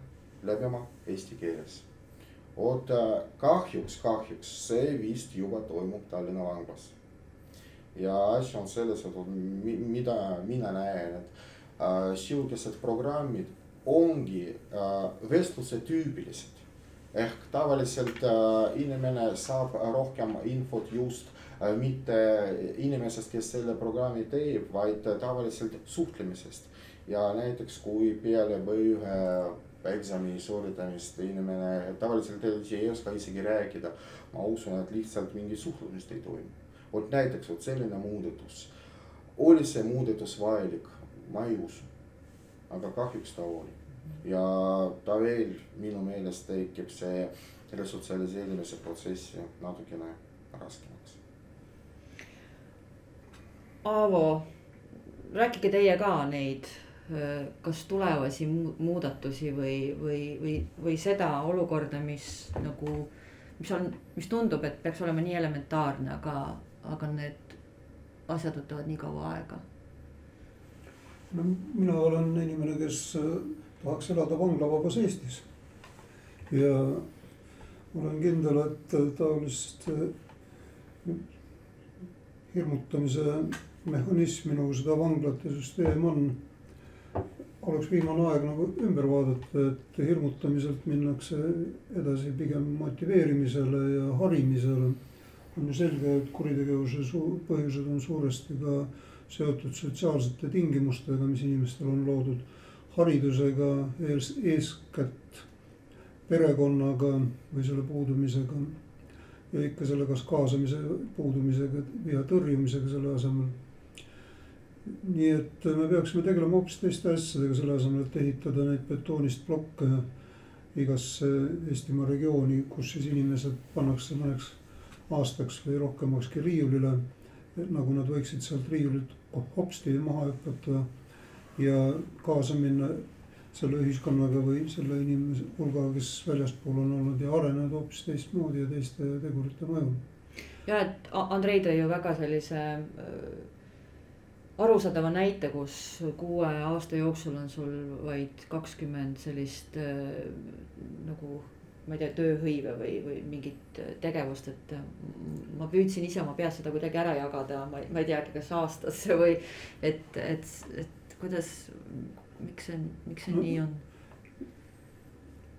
Speaker 4: läbima eesti keeles vot kahjuks, kahjuks see vist juba toimub Tallinna vanglas. ja asi on selles, et mida mina näen, et äh, sihukesed programmid ongi äh, vestluse tüüpilised. ehk tavaliselt äh, inimene saab rohkem infot just äh, mitte inimesest, kes selle programmi teeb, vaid tavaliselt suhtlemisest. ja näiteks kui peale B1 eksami sooritamist inimene tavaliselt ei oska isegi rääkida. ma usun, et lihtsalt mingi suhtlemist ei toimu. vot näiteks vot selline muudatus. oli see muudatus vajalik? ma ei usu. aga kahjuks ta oli. ja ta veel minu meelest tekib see resotsialiseerimise protsessi natukene raskemaks.
Speaker 1: Aavo rääkige teie ka neid, kas tulevasi muudatusi või, või, või, või seda olukorda, mis nagu, mis on, mis tundub, et peaks olema nii elementaarne, aga, aga need asjad võtavad nii kaua aega.
Speaker 2: no mina olen inimene, kes tahaks elada vanglavabas Eestis. ja olen kindel, et taolist hirmutamise mehhanismi nagu seda vanglate süsteem on. Oleks viimane aeg nagu ümber vaadata, et hirmutamiselt minnakse edasi pigem motiveerimisele ja harimisele. on ju selge, et kuritegevuse suu-, põhjused on suuresti ka seotud sotsiaalsete tingimustega, mis inimestel on loodud. haridusega ees, eeskätt perekonnaga või selle puudumisega ja ikka selle kas kaasamise puudumisega ja tõrjumisega selle asemel. Nii et me peaksime tegelema hoopis teiste asjadega, selle asemel, et ehitada neid betoonist plokke igasse Eestimaa regiooni, kus siis inimesed pannakse mõneks aastaks või rohkemakski riiulile. nagu nad võiksid sealt riiulilt hopsti maha hüpata ja kaasa minna selle ühiskonnaga või selle inimese hulgaga, kes väljaspool on olnud ja arenenud hoopis teistmoodi ja teiste tegurite mõjul.
Speaker 1: ja et Andrei tõi ju väga sellise äh, arusaadava näite, kus kuue aasta jooksul on sul vaid kakskümmend sellist äh, nagu ma ei tea, tööhõive või, või mingit tegevust, et ma püüdsin ise oma peas seda kuidagi ära jagada, ma ei, ma ei teagi, kas aastasse <laughs> või et, et, et kuidas miks see, miks see no, nii on?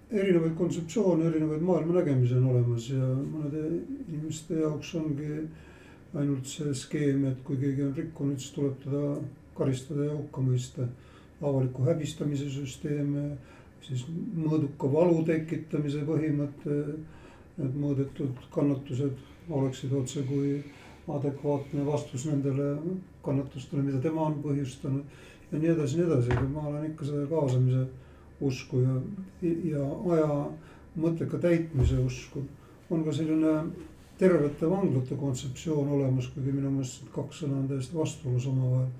Speaker 2: erinevaid kontseptsioone, erinevaid maailmanägemisi on olemas ja mõnede inimeste jaoks ongi ainult see skeem, et kui keegi on rikkunud, siis tuleb teda karistada ja hukka mõista. avaliku häbistamise süsteeme, siis mõõduka valu tekitamise põhimõte, et mõõdetud kannatused oleksid otsekui adekvaatne vastus nendele kannatustele, mida tema on põhjustanud ja nii edasi nii edasi, aga ma olen ikka seda kaasamise usku ja, ja aja mõtteka täitmise usku. on ka selline tervete vanglate kontseptsioon olemas, kuigi minu meelest kaks sõna on täiesti vastuolus omavahel.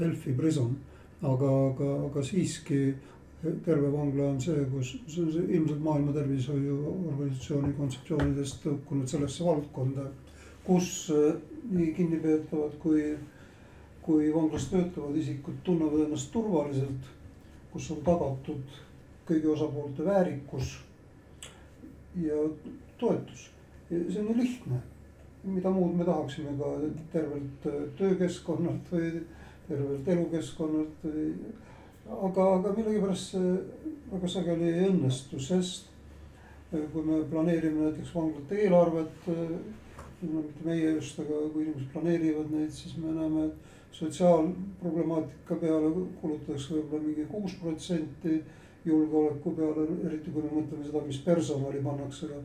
Speaker 2: Healthy prison, aga, aga, aga siiski terve vangla on see, kus, see on see ilmselt Maailma Tervishoiuorganisatsiooni kontseptsioonidest tõukunud sellesse valdkonda, kus nii kinnipeetavad kui kui vanglas töötavad isikud tunnevad ennast turvaliselt, kus on tagatud kõigi osapoolte väärikus ja toetus. See on ju lihtne, mida muud me tahaksime ka tervelt töökeskkonnalt või tervelt elukeskkonnalt või. aga, aga millegipärast see väga sageli ei õnnestu, sest kui me planeerime näiteks vanglate eelarvet, no mitte meie just, aga kui inimesed planeerivad neid, siis me näeme, et sotsiaalproblemaatika peale kulutatakse võib-olla mingi kuus protsenti julgeoleku peale, eriti kui me mõtleme seda, mis personali pannakse ka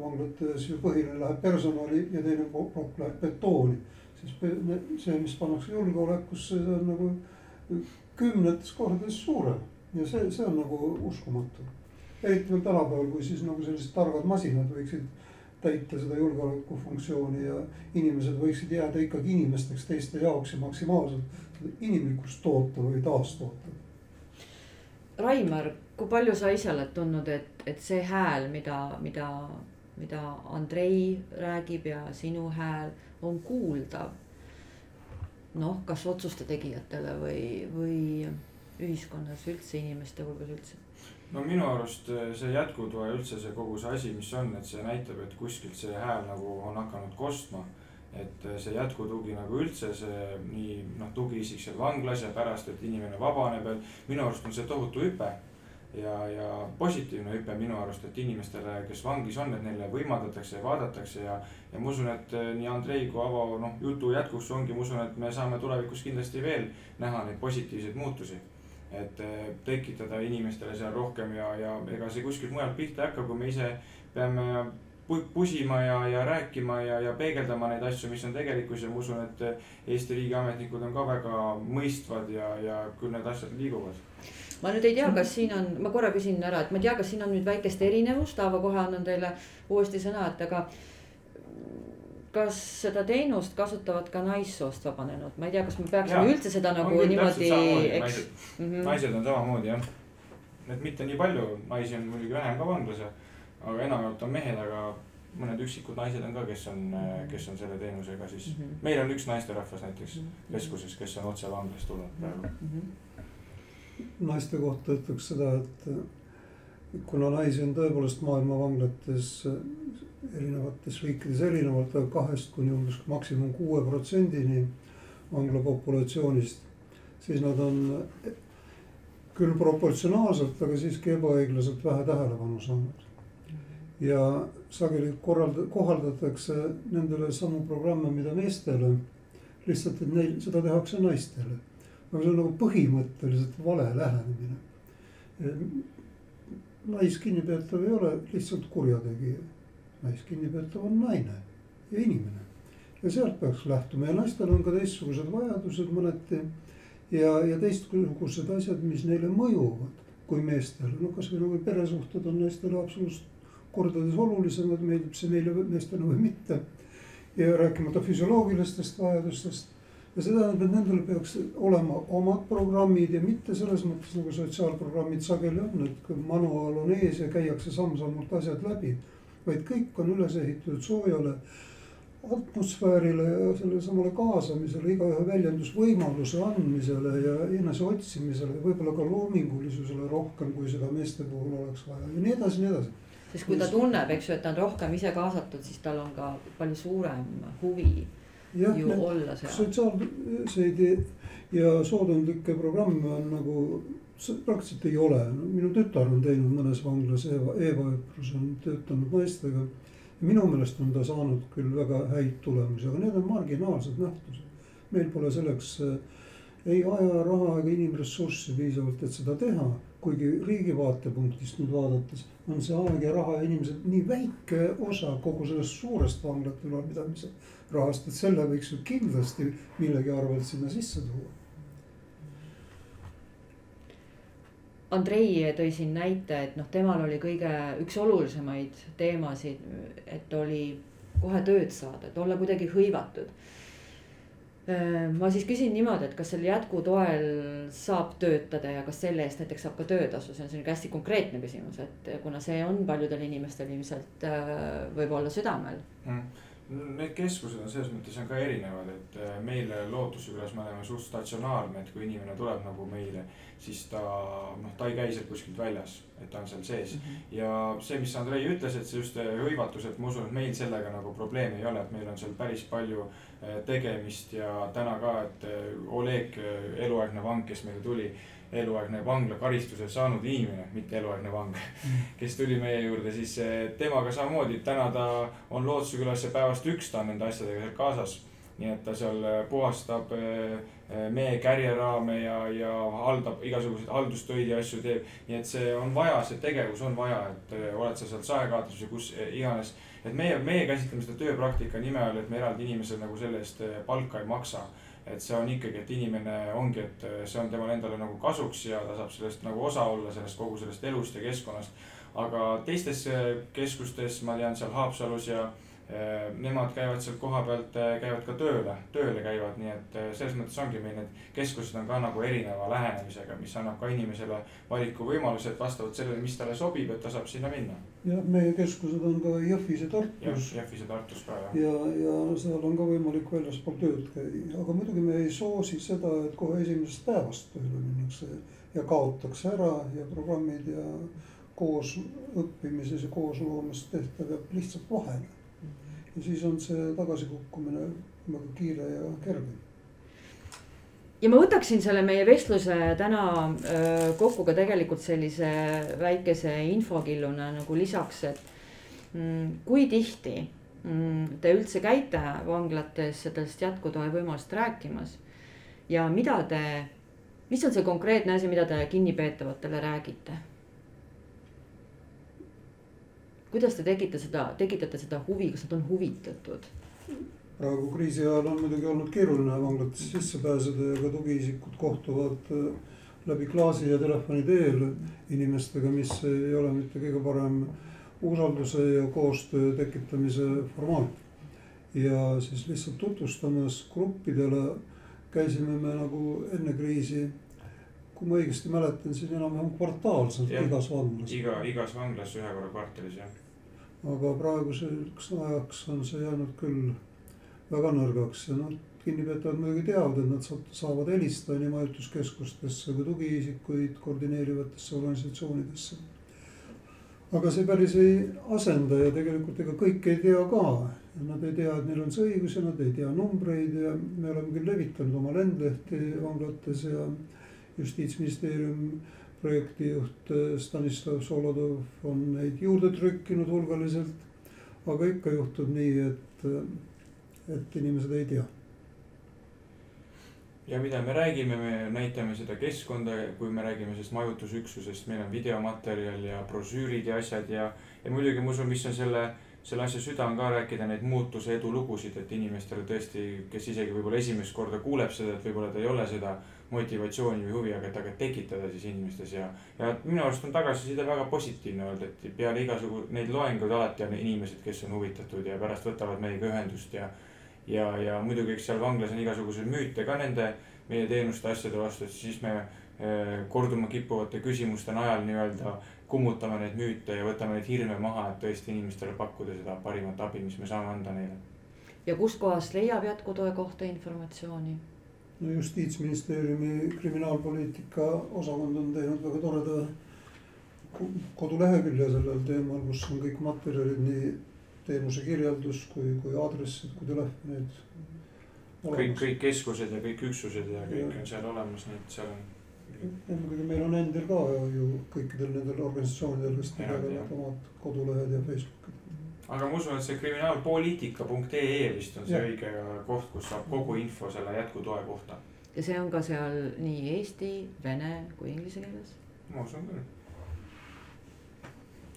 Speaker 2: vanglates ju põhiline läheb personali ja teine plokk läheb betooni. siis see, mis pannakse julgeolekusse, see on nagu kümnetes kordades suurem ja see, see on nagu uskumatu. eriti veel tänapäeval, kui siis nagu sellised targad masinad võiksid täita seda julgeolekufunktsiooni ja inimesed võiksid jääda ikkagi inimesteks teiste jaoks ja maksimaalselt inimlikkust toota või taastoota.
Speaker 1: Raimar, kui palju sa ise oled tundnud, et, et see hääl, mida, mida, mida Andrei räägib ja sinu hääl on kuuldav? noh, kas otsuste tegijatele või, või ühiskonnas üldse, inimeste hulgas üldse?
Speaker 3: no minu arust eh, see jätkutoe üldse see kogu see asi, mis on, et see näitab, et kuskilt see hääl nagu on hakanud kostma. et eh, see jätkutugi nagu üldse see nii noh, tugiisik seal vanglas ja pärast, et inimene vabaneb, et minu arust on see tohutu hüpe. Ja, ja positiivne hüpe minu arust, et inimestele, kes vangis on, et neile võimaldatakse ja vaadatakse ja. ja ma usun, et eh, nii Andrei kui Avo noh, jutu jätkuks ongi, ma usun, et me saame tulevikus kindlasti veel näha neid positiivseid muutusi et eh, tekitada inimestele seal rohkem ja, ja ega see kuskilt mujalt pihta ei hakka, kui me ise peame pusima ja, ja rääkima ja, ja peegeldama neid asju, mis on tegelikkus ja ma usun, et Eesti riigiametnikud on ka väga mõistvad ja, ja küll need asjad liiguvad.
Speaker 1: Ma nüüd ei tea, kas siin on, ma korra küsin ära, et ma ei tea, kas siin on nüüd väikest erinevust, Aavo, kohe annan teile uuesti sõna, et aga kas seda teenust kasutavad ka naissoost vabanenud, ma ei tea, kas me peaksime üldse seda
Speaker 3: On
Speaker 1: nagu
Speaker 3: küll,
Speaker 1: niimoodi, eks
Speaker 3: naised.
Speaker 1: mm. -hmm.
Speaker 3: naised on samamoodi jah. et mitte nii palju, naisi on muidugi vähem ka vanglas aga enamjaolt on mehed, aga mõned üksikud naised on ka, kes on, kes on selle teenusega siis mm.
Speaker 1: Mhm.
Speaker 3: -hmm. meil on üks naisterahvas näiteks keskuses, kes on otse vanglast tulnud praegu
Speaker 1: mm. -hmm.
Speaker 2: Naiste kohta ütleks seda, et kuna naisi on tõepoolest maailma vanglates erinevates riikides erinevalt, aga kahest kuni umbes maksimum kuue protsendini vangla populatsioonist, siis nad on küll proportsionaalselt, aga siiski ebaõiglaselt vähe tähelepanu saanud. ja sageli korralda-, kohaldatakse nendele samu programme, mida meestele, lihtsalt, et neil, seda tehakse naistele aga see on nagu põhimõtteliselt vale lähenemine. naiskinnipeetav ei ole lihtsalt kurjategija. naiskinnipeetav on naine ja inimene ja sealt peaks lähtuma ja naistel on ka teistsugused vajadused mõneti. ja, ja teistsugused asjad, mis neile mõjuvad kui meestele, no kasvõi nagu peresuhted on naistele absoluutselt kordades olulisemad, meeldib see meile meestele või mitte. ja rääkimata füsioloogilistest vajadustest ja see tähendab, et nendel peaks olema omad programmid ja mitte selles mõttes nagu sotsiaalprogrammid sageli on, et manuaal on ees ja käiakse samm-sammult asjad läbi. vaid kõik on üles ehitatud soojale atmosfäärile ja sellele samale kaasamisele, igaühe väljendusvõimaluse andmisele ja enese otsimisele, võib-olla ka loomingulisusele rohkem, kui seda meeste puhul oleks vaja ja nii edasi, nii edasi.
Speaker 1: sest kui ta tunneb, eks ju, et ta on rohkem ise kaasatud, siis tal on ka palju suurem huvi
Speaker 2: jah,
Speaker 1: ju olla seal.
Speaker 2: sotsiaalseid ja sootundlikke programme on nagu praktiliselt ei ole, minu tütar on teinud mõnes vanglas Eva, Eva Öprus on töötanud naistega. minu meelest on ta saanud küll väga häid tulemusi, aga need on marginaalsed nähtused. meil pole selleks äh, ei aja, raha ega inimressurssi piisavalt, et seda teha. kuigi riigi vaatepunktist nüüd vaadates on see aeg ja raha ja inimesed nii väike osa kogu sellest suurest vanglate ülalpidamise rahast, et selle võiks ju kindlasti millegi arvelt sinna sisse tuua.
Speaker 1: Andrei tõi siin näite, et noh, temal oli kõige üks olulisemaid teemasid, et oli kohe tööd saada, et olla kuidagi hõivatud. Ma siis küsin niimoodi, et kas sel jätkutoel saab töötada ja kas selle eest näiteks saab ka töötasu, see on selline hästi konkreetne küsimus, et kuna see on paljudel inimestel ilmselt võib-olla südamel.
Speaker 3: Mm Need keskused on selles mõttes on ka erinevad, et äh, meil Lootuse külas me oleme suht statsionaarne, et kui inimene tuleb nagu meile, siis ta noh, ta ei käi sealt kuskilt väljas, et ta on seal sees mm. -hmm. ja see, mis Andrei ütles, et see just äh, hõivatus, et ma usun, et meil sellega nagu probleemi ei ole, et meil on seal päris palju äh, tegemist ja täna ka, et Oleg, eluaegne vang, kes meile tuli eluaegne vanglakaristuse saanud inimene, mitte eluaegne vang, <laughs> kes tuli meie juurde, siis eh, temaga samamoodi, täna ta on Lootuse külas ja päevast üks, ta on nende asjadega seal kaasas. nii et ta seal eh, puhastab eh, mee kärjeraame ja, ja haldab igasuguseid haldustöid ja asju teeb. nii et see on vaja, see tegevus on vaja, et oled sa seal saekaotuses või kus iganes. et meie, meie käsitleme seda tööpraktika nime all, et me eraldi inimesele nagu selle eest palka ei maksa et see on ikkagi, et inimene ongi, et see on temale endale nagu kasuks ja ta saab sellest nagu osa olla, sellest kogu sellest elust ja keskkonnast. aga teistes keskustes, ma tean seal Haapsalus ja nemad käivad sealt kohapealt, eh, käivad ka tööle, tööle käivad, nii et eh, selles mõttes ongi meil need keskused on ka nagu erineva lähenemisega, mis annab ka inimesele valikuvõimalused vastavalt sellele, mis talle sobib, et ta saab sinna minna.
Speaker 2: jah, meie keskused on ka Jõhvis ja Tartus.
Speaker 3: Jõhvis ja Tartus ka jah.
Speaker 2: ja, ja seal on ka võimalik väljaspool tööd käia, aga muidugi me ei soosi seda, et kohe esimesest päevast tööle minnakse ja kaotakse ära ja programmid ja koos õppimises ja koosloomes tehtav jääb lihtsalt vahele ja siis on see tagasikukkumine väga kiire ja kerge.
Speaker 1: Ja ma võtaksin selle meie vestluse täna öö, kokku ka tegelikult sellise väikese infokilluna nagu lisaks, et mm, kui tihti mm, te üldse käite vanglates sellest jätkutoe võimalust rääkimas ja mida te, mis on see konkreetne asi, mida te kinnipeetavatele räägite kuidas te tegite seda, tekitate seda huvi, kas nad on huvitatud?
Speaker 2: praegu kriisi ajal on muidugi olnud keeruline vanglatesse sisse pääseda ja ka tugiisikud kohtuvad äh, läbi klaasi ja telefoni teel inimestega, mis ei ole mitte kõige parem usalduse ja koostöö tekitamise formaat. ja siis lihtsalt tutvustamas gruppidele käisime me nagu enne kriisi kui ma õigesti mäletan, siis enam-vähem kvartaalselt ja, igas vanglas.
Speaker 3: iga, igas vanglas ühe korra kvartalis jah.
Speaker 2: Aga praeguseks ajaks on see jäänud küll väga nõrgaks ja noh, kinnipeetavad muidugi teavad, et nad saavad helistada nii majutuskeskustesse kui tugiisikuid koordineerivatesse organisatsioonidesse. aga see päris ei asenda ja tegelikult ega kõik ei tea ka. Nad ei tea, et neil on see õigus ja nad ei tea numbreid ja me oleme küll levitanud oma lendlehti vanglates ja justiitsministeerium projektijuht äh, Stanislav Solodov on neid juurde trükkinud hulgaliselt. aga ikka juhtub nii, et, äh, et inimesed ei tea.
Speaker 3: ja mida me räägime, me näitame seda keskkonda, kui me räägime sellest majutusüksusest, meil on videomaterjal ja brošüürid ja asjad ja, ja muidugi ma usun, mis on selle selle asja süda on ka rääkida neid muutuse edulugusid, et inimestele tõesti, kes isegi võib-olla esimest korda kuuleb seda, et võib-olla ta ei ole seda motivatsiooni või huvi, aga aga tekitada siis inimestes ja. ja minu arust on tagasiside väga positiivne olnud, et peale igasugu neid loenguid alati on inimesed, kes on huvitatud ja pärast võtavad meiega ühendust ja. ja, ja muidugi, eks seal vanglas on igasuguseid müüte ka nende meie teenuste asjade vastu, et siis me eh, korduma kippuvate küsimuste najal nii-öelda kummutame neid müüte ja võtame neid hirme maha, et tõesti inimestele pakkuda seda parimat abi, mis me saame anda neile.
Speaker 6: ja kuskohast leiab jätkutoe kohta informatsiooni?
Speaker 2: No justiitsministeeriumi kriminaalpoliitika osakond on teinud väga toreda kodulehekülje sellel teemal, kus on kõik materjalid, nii teenuse kirjeldus kui, kui aadressid kui telefonid.
Speaker 3: kõik, kõik keskused ja kõik üksused ja kõik ja. on seal olemas, nii et seal on
Speaker 2: muidugi meil on endil ka ju kõikidel nendel organisatsioonidel vist omad kodulehed ja Facebookid.
Speaker 3: Aga ma usun, et see kriminaalpoliitika.ee vist on see ja. õige koht, kus saab kogu info selle jätkutoe kohta.
Speaker 6: ja see on ka seal nii eesti, vene kui inglise keeles?
Speaker 3: ma usun küll.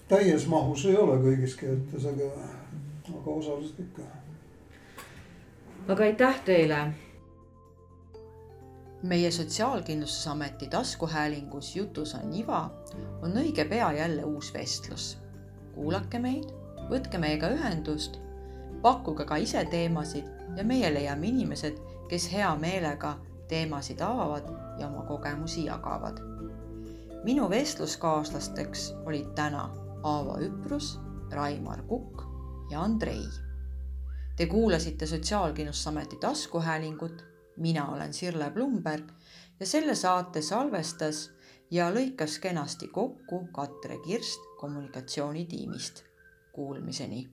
Speaker 2: täies mahus ei ole kõigis keeltes, aga, aga osaliselt ikka.
Speaker 6: aga aitäh teile
Speaker 1: meie Sotsiaalkindlustusameti taskuhäälingus Jutus on iva on õige pea jälle uus vestlus. kuulake meid, võtke meiega ühendust, pakkuge ka ise teemasid ja meie leiame inimesed, kes hea meelega teemasid avavad ja oma kogemusi jagavad. minu vestluskaaslasteks olid täna Aavo Üprus, Raimar Kukk ja Andrei. Te kuulasite Sotsiaalkindlustusameti taskuhäälingut mina olen Sirle Blumberg ja selle saate salvestas ja lõikas kenasti kokku Katre Kirst kommunikatsioonitiimist. Kuulmiseni